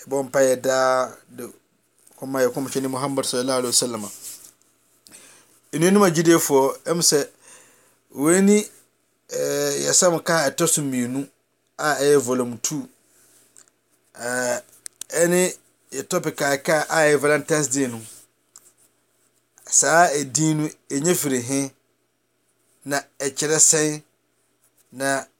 Yɛbɔ mpaeɛ daa de kɔma yɛn kɔmhyɛni Muhammad sallallahu alaihi wasallam. Nnuanom agyidifoɔ ɛmu sɛ wei ni ɛɛ yɛsɛm ka a ɛtɔ so mmienu a ɛyɛ volume two ɛɛ ɛne yɛ topic a ɛka a ɛyɛ Valentine's Day no. Saa edin no enye firi he na ɛkyerɛ sɛn na.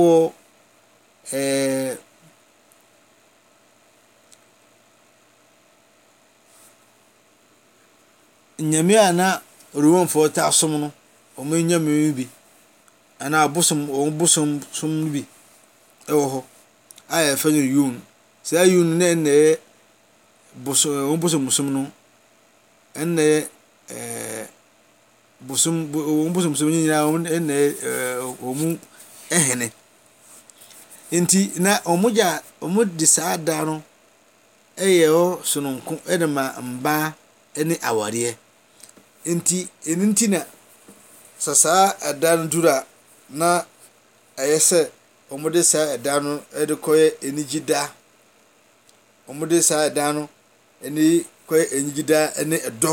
wɔ ɛɛ. Nyame a na Romafo taa som no, wɔn anyame no bi, anaa abosom wɔn bosom som no bi wɔ hɔ a wɔfrɛ no Yun. Saa Yun no na ɛna ɛyɛ boso wɔn bosomsom no, ɛna ɛyɛ ɛɛ. bosom bo wɔn bosomsom no nyinaa wɔn na wɔn hene nti na wɔn gya wɔn de saa da no yɛ hɔ sononko de ma mmaa ne awareɛ nti ɛno nti na sɛ saa ɛda no duru a na ɛyɛ sɛ wɔde saa ɛda no de kɔyɛ anigye da wɔde saa ɛda no ne kɔyɛ anigye da ne ɛdɔ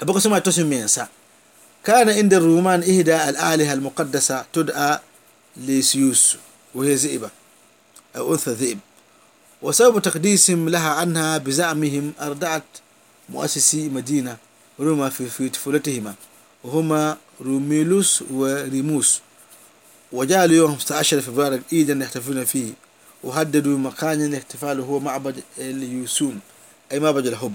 abɛksɛm a ɛto so miɛnsa كان عند الرومان إحدى الآلهة المقدسة تدعى ليسيوس وهي ذئبة أو أنثى ذئب وسبب تقديسهم لها عنها بزعمهم أردعت مؤسسي مدينة روما في طفولتهما وهما روميلوس وريموس وجعلوا يوم 15 فبراير عيدا يحتفلون فيه وهددوا مكان الاحتفال هو معبد اليوسون أي معبد الحب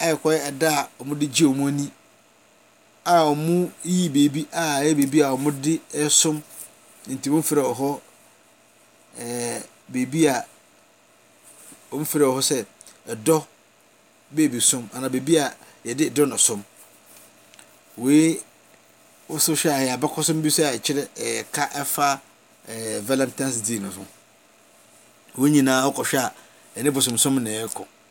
a ɛkɔyɛ ɛda a wɔde gye wɔn ani a wɔyi biribi a ɛyɛ biribi a wɔde resom, nti wɔfrɛ hɔ ɛɛɛ biribi a wɔfrɛ hɔ sɛ ɛdɔ baabisom anaa baabi a wɔde dɔ na som. Wei wo nso hwɛ a ɛyɛ abakɔsɛm bi nso a ɛkyerɛ ɛka ɛfa ɛɛɛ valentine's day no ho. Wɔn nyinaa wokɔhwɛ a ɛne bosomsom na ɛrekɔ.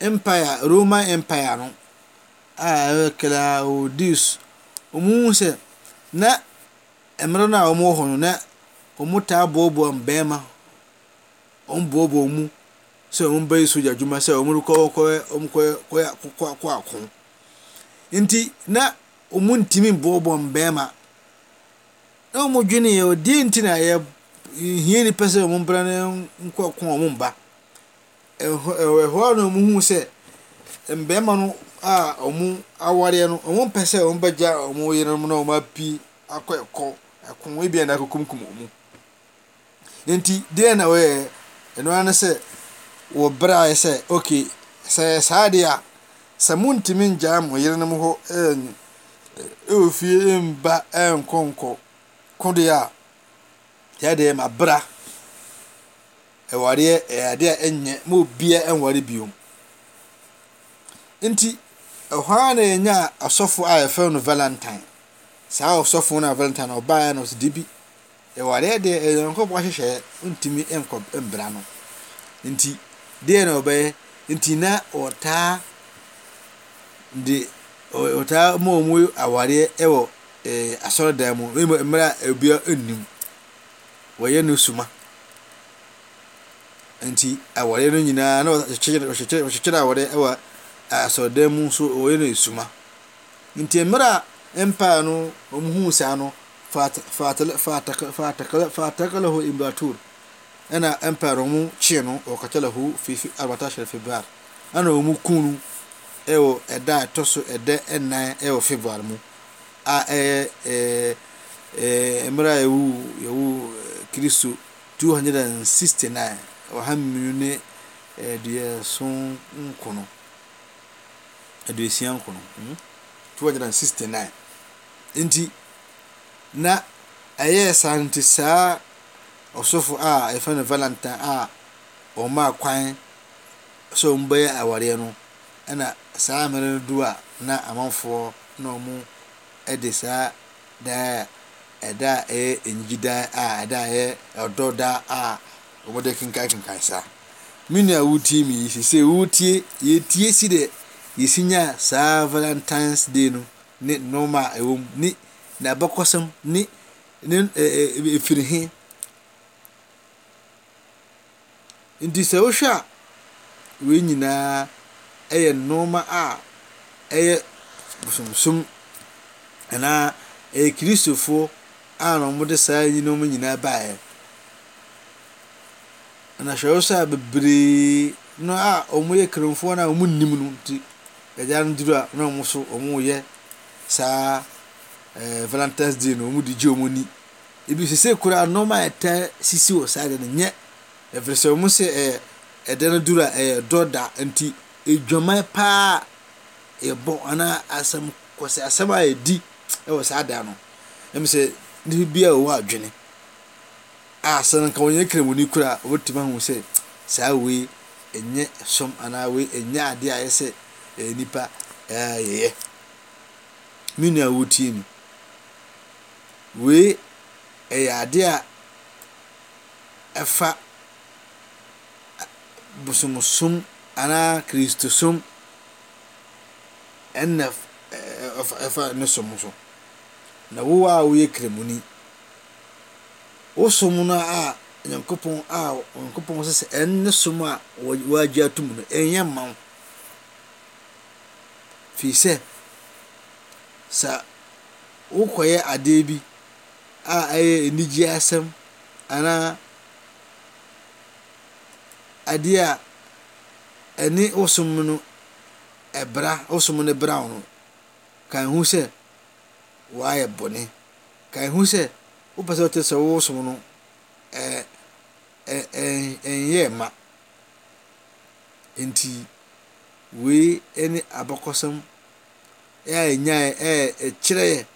Empire, Roman Empire no a ɛyɛ Claudius, wɔhu sɛ na mmerɛ no a wɔwɔ hɔ no na wɔtaa boaboa mmarima, wɔboaboa wɔn mu sɛ wɔbɛyɛ sogya adwuma sɛ wɔrekɔ wɔkɔyɛ wɔkɔyɛ kɔyɛ akokɔ akɔ ako. Nti na wɔntumi mmoaboa mmarima. Na wɔdwene yɛ deɛ nti na yɛ nhia nnipa sɛ wɔn bra na nkɔ ako wɔn mma. Ɛhɔ ara na wɔhuu sɛ mmarima no a wɔawareɛ no, wɔmpɛ sɛ wɔbɛgya wɔn yerenom na wɔapue akɔ ɛkɔ, ɛko, ebia na akɔkumkum wɔn. Enti, deɛ na wɔyɛ? Ɛno ara ne sɛ wɔbraeɛ sɛ, okay, sɛ ɛyɛ saa deɛ a, sɛ montumi ngyaa mo yerenom hɔ ɛwɔ fie mba nkɔ nkɔ ko deɛ a, yɛ deɛ mabra. Awareɛ yɛ adeɛ a ɛnyɛ ma obiara ɛnware bio. Nti ɛhɔ ara na yɛnyaa ɔsɔfo a yɛfrɛ no Valentine. Saa ɔsɔfo no a Valentine na ɔbaeɛ no ɔsi dibi. Ɛwareɛ deɛ ɛyɛ Onyankopɔn ahyehyɛeɛ ntumi nkɔ mbra no. Nti deɛ na ɔbɛyɛ nti na ɔtaa de ɔtaa ma wɔn awareɛ wɔ ɛɛ asɔredan mu mmerɛ a obiara nnim. wɔyɛ no suma. Nti awɔre no nyinaa na wɔkyekyere wɔkyekyere wɔkyekyere awɔre wɔ asɔredan mu nso wɔyɛ no suma. Nti mmerɛ a empire no wɔn huu saa no fat fatal fatakal fatakal fatakalahu imbratur ɛna empire no wɔn kyee no wɔ katalahu fifi arbata hyɛrɛ februar ɛna wɔn kun no ɛwɔ ɛda a ɛtɔ so ɛdɛ ɛnan ɛwɔ februar mu. a ɛyɛ eh, mmerɛ a yɛwo yɛwo Kristo 269, ɔha mmienu ne aduason nkono, aduasia nkono, 269. Hmm? Nti, na ɛyɛ saa nti saa ɔsɔfo a yɛfrɛ no Valentine a ɔmaa kwan sɛ wɔbɛyɛ awareɛ no, Ɛna saa mmere no du a na amanfoɔ na ɔmo de saa daɛ a ɛda a ɛyɛ anigye daɛ a ɛda a ɛyɛ ɔdɔ da a ɔmo de kenkan kenkan saa. Me nua a wo tie me yi sesei wo tie yɛ tie si dɛ yɛ si nyaa saa Valentine's day no ne nnoɔma a ɛwɔ mu ne ne abakɔsɛm ne ne ɛɛ ɛfiri he. Enti sɛ wohwɛ a, wei nyinaa yɛ nnoɔma a ɛyɛ bosomsom anaa ɛyɛ Kristofoɔ a na wɔde saa nnoɔma nyinaa baeɛ. Na hwɛ wo sɛ a bebree no a wɔyɛ Kramfoɔ no a wɔnnim no nti, agya no duru a na wɔn nso wɔyɛ saa ɛɛ Valentine's Day no wɔde gye wɔn ani Ebia sesei koraa nnoɔma a ɛtaa sisi wɔ saa da no nyɛ ɛfirisɛ wɔn se ɛyɛ ɛda no duru a ɛyɛ dɔ da nti adwaman paa yɛbɔ anaa asɛm kɔse asɛm a yɛdi wɔ saa da no ɛm sɛ nipa bi a ɔwɔ adwene a sɛ nka wɔnyɛ kramoni koraa wɔbɛtumi ahu sɛ saa wei ɛnyɛ som anaa wei ɛnyɛ adeɛ a yɛ sɛ ɛyɛ nipa ɛɛ yɛyɛ me nua wotie mi Wei yɛ adeɛ a ɛfa bosomsom anaa Kristosom ɛna ɛfa ne som so. Na wo a woyɛ kremoni, wo som no a Nyankopɔn a Nyankopɔn sɛ sɛ ɛne som a wɔagye atom no ɛnyɛ mma wo. Firi sɛ, sa wokɔyɛ adeɛ bi a ɛyɛ anigyeɛ asɛm anaa adeɛ a ɛne wo som no ɛbra wo som no bra wo no ka ɛho sɛ woayɛ bɔne ka ɛho sɛ wopɛ sɛ wote sɛ wo som no ɛɛ ɛnyɛ ma nti wei ne abakɔsɛm a enyae a ɛkyerɛ yɛn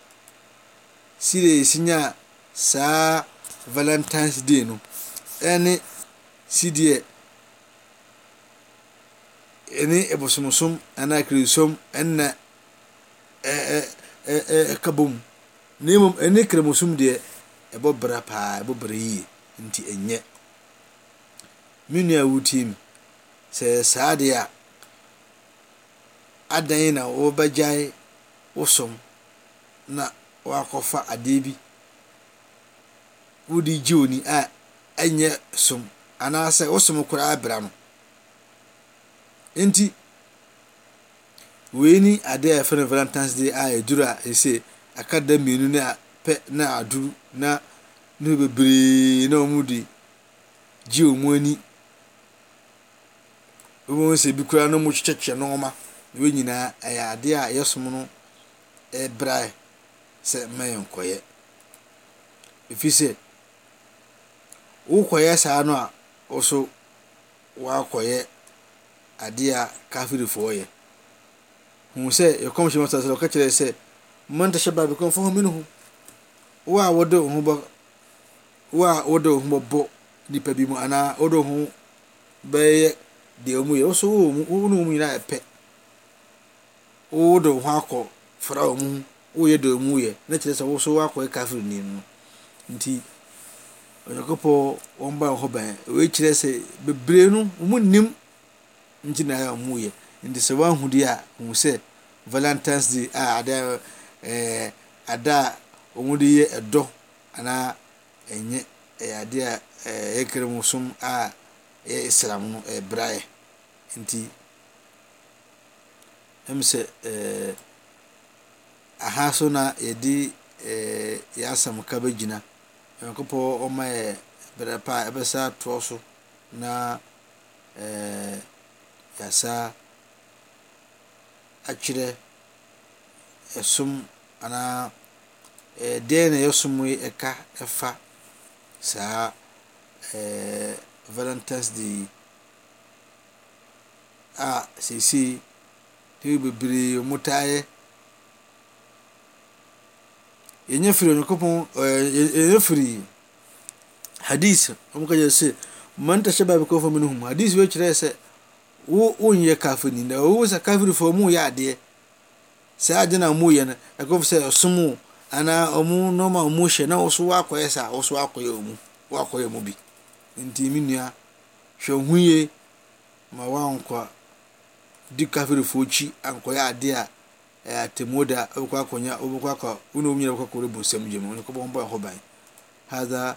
sɛdeɛ yɛsi nya saa Valentine's Day no ɛne sɛdeɛ ɛne ɛbosomosom anaa kresom ɛnna ɛ ɛ ɛ ɛ ɛka bom na mmom ɛne kremosom deɛ ɛbɔ bra paa ɛbɔ bra yie nti ɛnyɛ me nua a wotie mi sɛ ɛyɛ saa deɛ a adɛn na wobɛgyae wo som na woakɔfa adeɛ bi wode gye oni a ɛnyɛ som anaasɛ wo som koraa bra no? Enti, wei ne adeɛ a yɛfrɛ no Valentine's Day a ɛduru a ɛsɛ aka da mmienu ne a pɛ na aduru na nnipa bebree na wɔn de gye wɔn ani Wobɛhu sɛ ebi koraa no wɔkyekyɛkyerɛ nnoɔma. Wei nyinaa ɛyɛ adeɛ a yɛsom no ɛbrae sɛ mma yɛnkɔyɛ. Ɛfiri sɛ, wokɔyɛ saa no a, wo so woakɔyɛ adeɛ a kafirifoɔ yɛ. Hu sɛ yɛ kɔmhyɛni Muhammad sallallahu alaihi wasallam ɔka kyerɛɛ sɛ, man tashabbaha biqawmin fahuwa minhum. Wo a wode wo ho bɔ wo a wode wo ho bɛbɔ nnipa bi mu anaa wode wo ho bɛyɛ deɛ wɔyɛ. Wo nso wowɔ mu, wo ne wɔn nyinaa yɛ pɛ. Wode wo ho akɔfra wɔn ho, woyɛ deɛ wɔyɛ, na kyerɛ sɛ wo nso woakɔyɛ Kafirini no. Nti, Onyankopɔn wɔmmɔ yɛn ho ban. Wei kyerɛ sɛ bebree no wɔnnim nti na wɔyɛ. Nti sɛ woahu deɛ a, hu sɛ Valentine's Day a ada ɛɛ ada a wɔde yɛ ɛdɔ anaa ɛnyɛ ɛyɛ adeɛ a ɛyɛ Kremosom a ɛyɛ Islam no ɛbraeɛ nti ɛm sɛ aha so na yɛde yɛ asɛm ka bɛgyina Nyankopɔn ɔma yɛ berɛ pa a ɛbɛsa atoɔ so na yɛasa akyerɛ ɛsom anaa ɛyɛ dɛn na ɛsom yi ɛka ɛfa saa ɛɛ Valentine's Day yi a seesei dɛw bebree wɔn taa yɛ. yɛnyɛ firi onyankopɔn yɛnyɛ firi hadis wɔn ka kyerɛ sɛ man tahyɛ baa bi kɔfɔ mi no ho hadis wei kyerɛ sɛ. Wo wonyɛ kafirni na ohu sɛ kafirfoɔ ɔmo yɛ adeɛ saa adeɛ na ɔmo yɛ no ɛkɔm sɛ ɔsom o anaa ɔmo nnoɔma ɔmo hyɛ na woso woakɔyɛ saa woso woakɔyɛ ɔmo woakɔyɛ ɔmo bi nti me nua hwɛ ho yie ma woankɔ di kafirfoɔ kyi ankɔyɛ adeɛ a ɛyɛ atemmuo da wobɛkɔ akɔnya wobɛkɔ akɔ wo na wɔn nyinaa bɛkɔ akɔwura bonsam gya mu ɔnyɛ kɔbɔ ho bɔ ɛho ban hadha